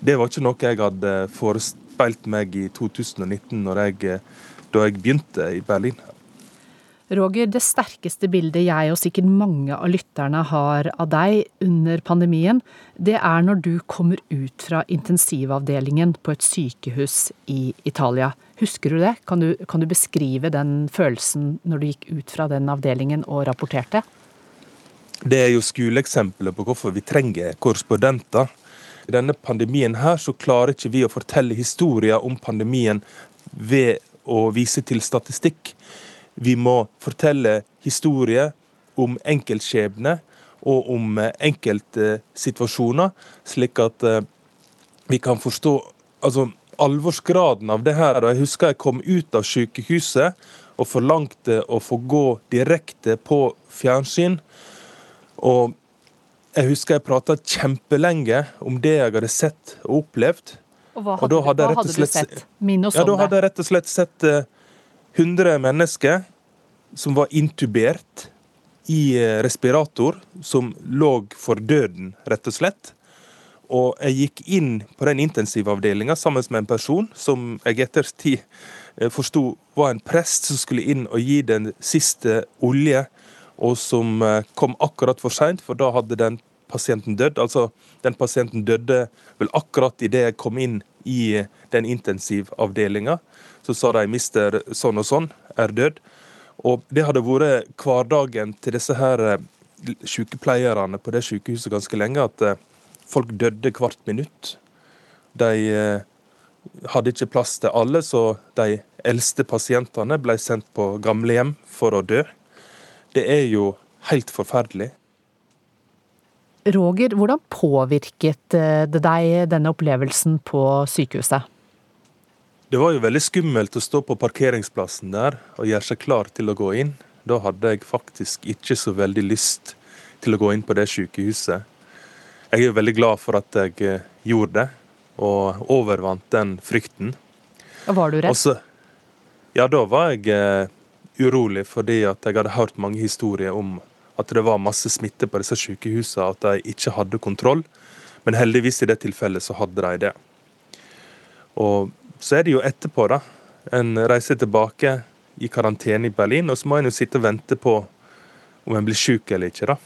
det var ikke noe jeg hadde forespeilt meg i 2019 jeg, eh, da jeg begynte i Berlin. Roger, det sterkeste bildet jeg og sikkert mange av lytterne har av deg under pandemien, det er når du kommer ut fra intensivavdelingen på et sykehus i Italia. Husker du det? Kan du, kan du beskrive den følelsen når du gikk ut fra den avdelingen og rapporterte? Det er jo skoleeksempelet på hvorfor vi trenger korrespondenter. I denne pandemien her så klarer ikke vi å fortelle historier om pandemien ved å vise til statistikk. Vi må fortelle historier om enkeltskjebner og om enkeltsituasjoner, slik at eh, vi kan forstå altså, alvorsgraden av det her. Jeg husker jeg kom ut av sykehuset og forlangte å få gå direkte på fjernsyn. Og jeg husker jeg prata kjempelenge om det jeg hadde sett og opplevd. Og hva hadde, og hadde, hva hadde slett, du sett? Minn oss ja, om det. Da hadde jeg rett og slett sett uh, 100 mennesker som var intubert i respirator, som lå for døden, rett og slett. Og jeg gikk inn på den intensivavdelinga sammen med en person som jeg etter tid forsto var en prest som skulle inn og gi den siste olje, og som kom akkurat for seint, for da hadde den pasienten dødd. Altså, den pasienten døde vel akkurat idet jeg kom inn i den intensivavdelinga. Så sa de 'mister sånn og sånn er død'. Og det hadde vært hverdagen til disse her eh, sykepleierne på det sykehuset ganske lenge, at eh, folk døde hvert minutt. De eh, hadde ikke plass til alle, så de eldste pasientene ble sendt på gamlehjem for å dø. Det er jo helt forferdelig. Roger, hvordan påvirket eh, det deg, denne opplevelsen på sykehuset? Det var jo veldig skummelt å stå på parkeringsplassen der og gjøre seg klar til å gå inn. Da hadde jeg faktisk ikke så veldig lyst til å gå inn på det sykehuset. Jeg er jo veldig glad for at jeg eh, gjorde det, og overvant den frykten. Var du redd? Også, ja, da var jeg eh, urolig fordi at jeg hadde hørt mange historier om at det var masse smitte på disse sykehusene, at de ikke hadde kontroll. Men heldigvis i det tilfellet så hadde de det. Og så er det jo etterpå, da. En reiser tilbake i karantene i Berlin, og så må en jo sitte og vente på om en blir syk eller ikke, da.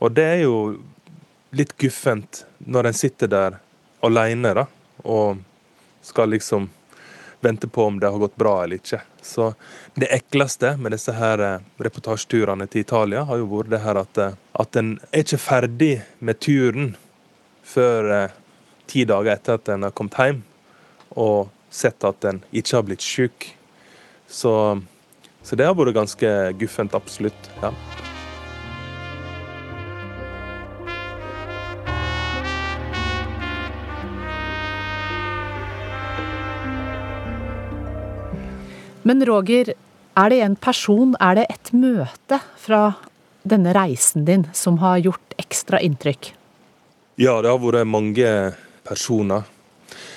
Og det er jo litt guffent når en sitter der alene, da, og skal liksom vente på om det har gått bra eller ikke. Så det ekleste med disse her eh, reportasjeturene til Italia har jo vært det her at, eh, at en er ikke ferdig med turen før eh, ti dager etter at en har kommet hjem og sett at en ikke har blitt syk. Så, så det har vært ganske guffent, absolutt. ja. Men Roger, er det en person, er det et møte fra denne reisen din som har gjort ekstra inntrykk? Ja, det har vært mange personer.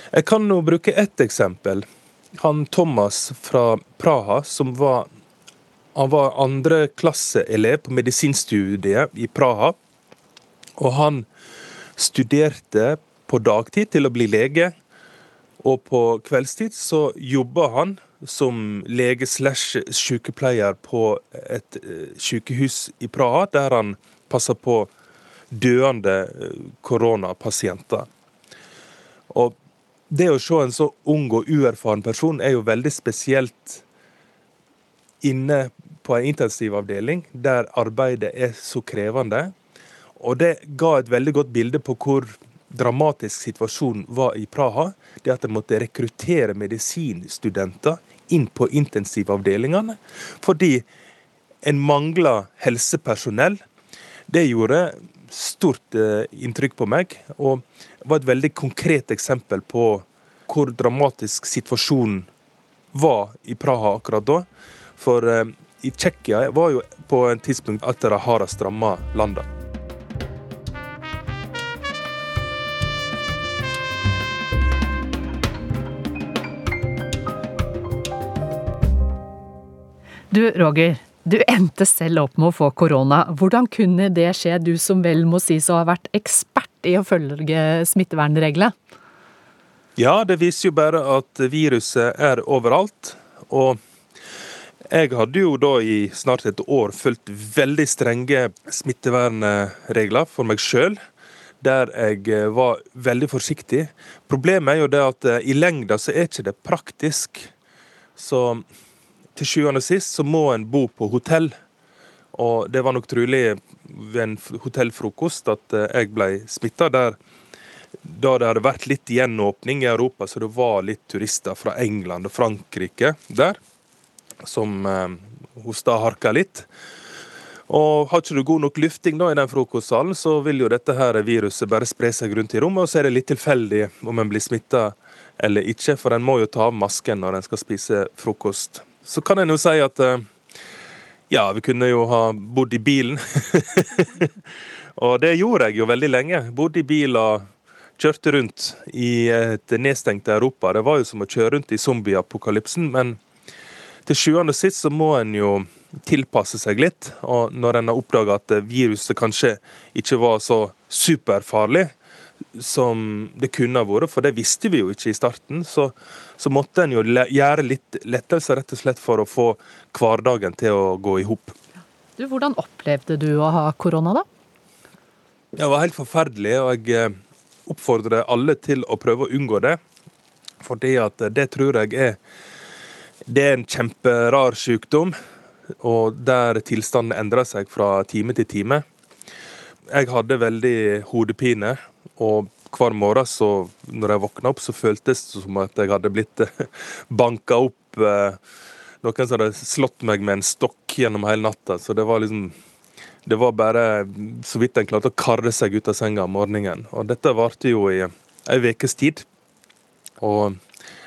Jeg kan nå bruke ett eksempel. Han Thomas fra Praha, som var han var andreklasseelev på medisinstudiet i Praha. Og han studerte på dagtid til å bli lege, og på kveldstid så jobba han som lege slash sykepleier på et eh, sykehus i Praha, der han passer på døende eh, koronapasienter. Og det å se en så ung og uerfaren person er jo veldig spesielt inne på en intensivavdeling der arbeidet er så krevende. Og det ga et veldig godt bilde på hvor dramatisk situasjonen var i Praha. Det at de måtte rekruttere medisinstudenter inn på intensivavdelingene fordi en mangla helsepersonell. Det gjorde stort eh, inntrykk på meg, og var et veldig konkret eksempel på hvor dramatisk situasjonen var i Praha akkurat da. For eh, i Tsjekkia var jo på en tidspunkt at de hardest ramma landene. Du Roger, du endte selv opp med å få korona. Hvordan kunne det skje, du som vel må sies å ha vært ekspert i å følge smittevernreglene? Ja, det viser jo bare at viruset er overalt. Og jeg hadde jo da i snart et år fulgt veldig strenge smittevernregler for meg sjøl. Der jeg var veldig forsiktig. Problemet er jo det at i lengda så er ikke det praktisk. Så til sjuende og sist så må en bo på hotell. Og det var nok trolig ved en hotellfrokost at eh, jeg ble smitta der. Da det hadde vært litt gjenåpning i Europa, så det var litt turister fra England og Frankrike der, som eh, hosta og harka litt. Og Har ikke du god nok lufting da i den frokostsalen, så vil jo dette her viruset bare spre seg rundt i rommet, og så er det litt tilfeldig om en blir smitta eller ikke, for en må jo ta av masken når en skal spise frokost. Så kan en jo si at eh, ja, vi kunne jo ha bodd i bilen. og det gjorde jeg jo veldig lenge. Bodde i bil og kjørte rundt i et nedstengt Europa. Det var jo som å kjøre rundt i zombieapokalypsen, men til sjuende og sist så må en jo tilpasse seg litt. Og når en har oppdaga at viruset kanskje ikke var så superfarlig, som det kunne ha vært, for det visste vi jo ikke i starten. Så, så måtte en jo gjøre litt lettelser rett og slett for å få hverdagen til å gå i hop. Hvordan opplevde du å ha korona, da? Det var helt forferdelig, og jeg eh, oppfordrer alle til å prøve å unngå det. Fordi at det tror jeg er Det er en kjemperar sykdom, og der tilstanden endrer seg fra time til time. Jeg hadde veldig hodepine, og hver morgen så, når jeg våkna opp, så føltes det som at jeg hadde blitt banka opp. Eh, noen som hadde slått meg med en stokk gjennom hele natta. Så det var liksom Det var bare så vidt en klarte å karre seg ut av senga om morgenen. Og dette varte jo i ei ukes tid. Og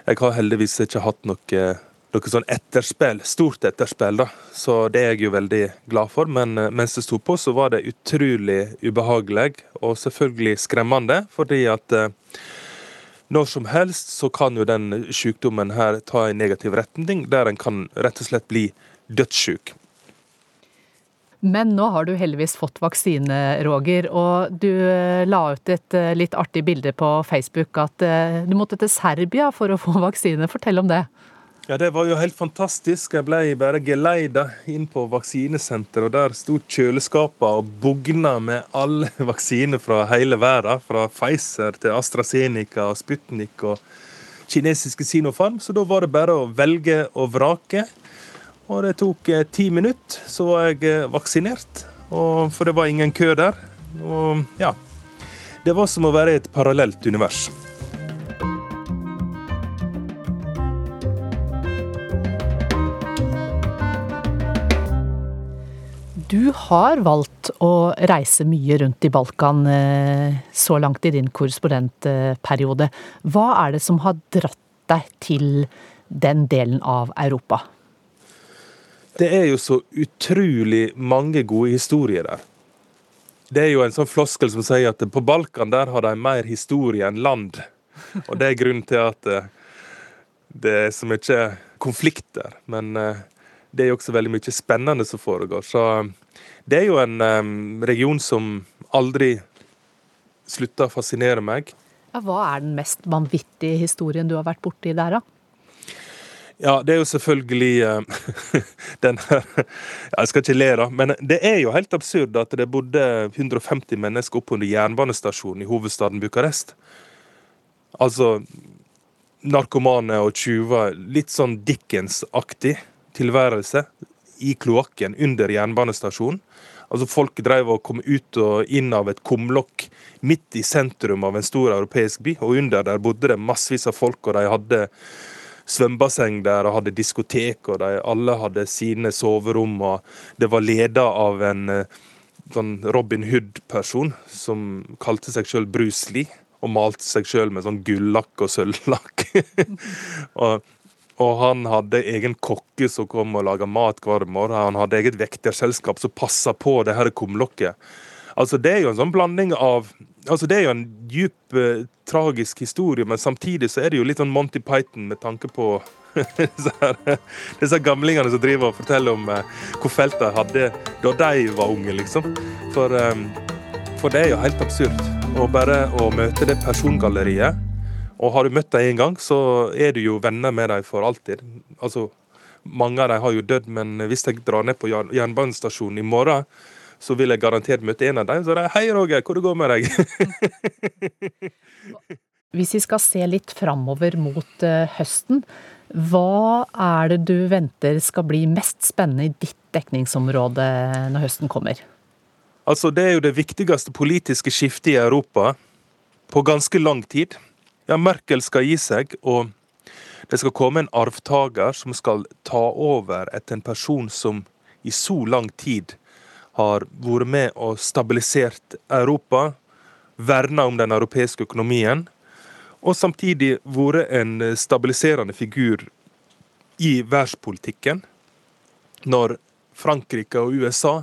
jeg har heldigvis ikke hatt noe, noe sånn etterspill, stort etterspill, da. Så det er jeg jo veldig glad for. Men eh, mens det sto på, så var det utrolig ubehagelig og selvfølgelig skremmende. Fordi at eh, når som helst så kan jo den sykdommen her ta en negativ retning, der en kan rett og slett bli dødssyk. Men nå har du heldigvis fått vaksine, Roger, og du eh, la ut et litt artig bilde på Facebook at du måtte til Serbia for å få vaksine. Fortell om det. Ja, Det var jo helt fantastisk. Jeg ble bare geleida inn på vaksinesenteret, og der sto kjøleskapene og bugna med alle vaksiner fra hele verden. Fra Pfizer til AstraZeneca og Sputnik og kinesiske Sinopharm. Så da var det bare å velge og vrake. Og det tok eh, ti minutter, så var jeg eh, vaksinert. Og, for det var ingen kø der. Og ja. Det var som å være i et parallelt univers. Du har valgt å reise mye rundt i Balkan eh, så langt i din korrespondentperiode. Hva er det som har dratt deg til den delen av Europa? Det er jo så utrolig mange gode historier der. Det er jo en sånn floskel som sier at på Balkan der har de mer historie enn land. Og det er grunnen til at eh, det er så mye konflikter. Men eh, det er jo også veldig mye spennende som foregår. Så det er jo en region som aldri slutter å fascinere meg. Ja, hva er den mest vanvittige historien du har vært borti der, da? Ja, det er jo selvfølgelig uh, den her Jeg skal ikke le, da, men det er jo helt absurd at det bodde 150 mennesker oppunder jernbanestasjonen i hovedstaden Bucarest. Altså narkomane og tjuver. Litt sånn Dickens-aktig tilværelse i kloakken under jernbanestasjonen. Altså Folk drev og kom ut og inn av et kumlokk midt i sentrum av en stor europeisk by. Og under der bodde det massevis av folk, og de hadde svømmebasseng der og hadde diskotek, og de alle hadde sine soverom. og Det var leda av en eh, sånn Robin Hood-person som kalte seg sjøl Bruce Lee, og malte seg sjøl med sånn gullakk og sølvlakk. og, og, han hadde egen kokke som kom og laga mat hver morgen. Han hadde eget vekterselskap som passa på det her kumlokket. Altså, det er jo en sånn blanding av Altså, det er jo en djup, eh, tragisk historie, men samtidig så er det jo litt sånn Monty Python med tanke på disse, gamlingene som driver og forteller om eh, hvor felt de hadde da de var unge, liksom. For, eh, for det er jo helt absurd. Og bare å møte det persongalleriet Og har du møtt dem en gang, så er du jo venner med dem for alltid. Altså, mange av dem har jo dødd, men hvis jeg drar ned på jernbanestasjonen i morgen så vil jeg garantert møte en av dem. Så det er 'Hei, Roger, hvor det går med deg?' Hvis vi skal se litt framover mot uh, høsten, hva er det du venter skal bli mest spennende i ditt dekningsområde når høsten kommer? Altså, Det er jo det viktigste politiske skiftet i Europa på ganske lang tid. Ja, Merkel skal gi seg, og det skal komme en arvtaker som skal ta over etter en person som i så lang tid har vært med og stabilisert Europa, verna om den europeiske økonomien, og samtidig vært en stabiliserende figur i verdenspolitikken. Når Frankrike og USA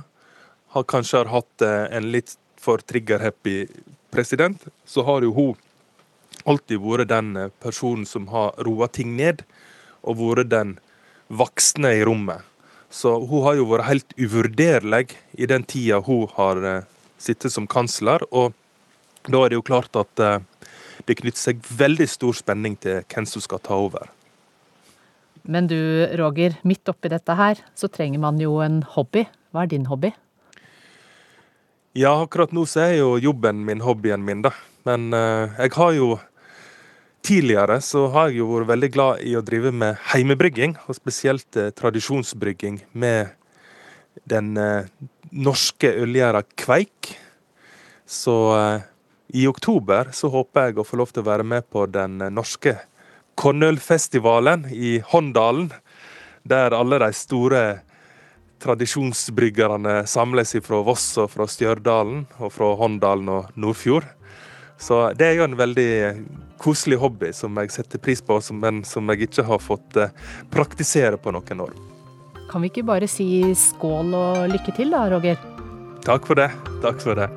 har kanskje har hatt eh, en litt for trigger-happy president, så har jo hun alltid vært den eh, personen som har roa ting ned, og vært den voksne i rommet. Så hun har jo vært helt uvurderlig i den tida hun har uh, sittet som kansler. Og da er det jo klart at uh, det knytter seg veldig stor spenning til hvem som skal ta over. Men du Roger, midt oppi dette her så trenger man jo en hobby. Hva er din hobby? Ja, akkurat nå så er jo jobben min hobbyen min, da. Men jeg har jo Tidligere så har jeg jo vært veldig glad i å drive med heimebrygging, og spesielt eh, tradisjonsbrygging med den eh, norske ølgjæra Kveik. Så i oktober så håper jeg å få lov til å være med på den norske Kornølfestivalen i Håndalen, der alle de store tradisjonsbryggerne samles fra Voss og fra Stjørdalen og fra Håndalen og Nordfjord. Så det er jo en veldig koselig hobby som jeg setter pris på, men som jeg ikke har fått eh, praktisere på noen år. Kan vi ikke bare si skål og lykke til da, Roger? Takk for det. Takk for det.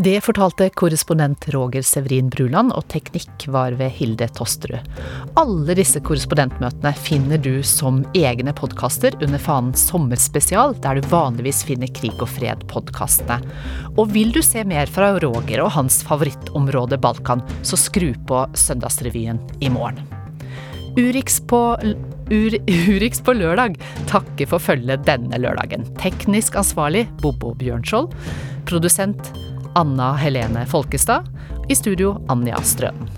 Det fortalte korrespondent Roger Severin Bruland, og teknikk var ved Hilde Tosterud. Alle disse korrespondentmøtene finner du som egne podkaster under fanen Sommerspesial, der du vanligvis finner Krig og fred-podkastene. Og vil du se mer fra Roger og hans favorittområde Balkan, så skru på Søndagsrevyen i morgen. Urix på Ur, Urix på lørdag takker for følget denne lørdagen. Teknisk ansvarlig Bobo Bjørnskjold. Produsent Anna Helene Folkestad. I studio Anja Strønen.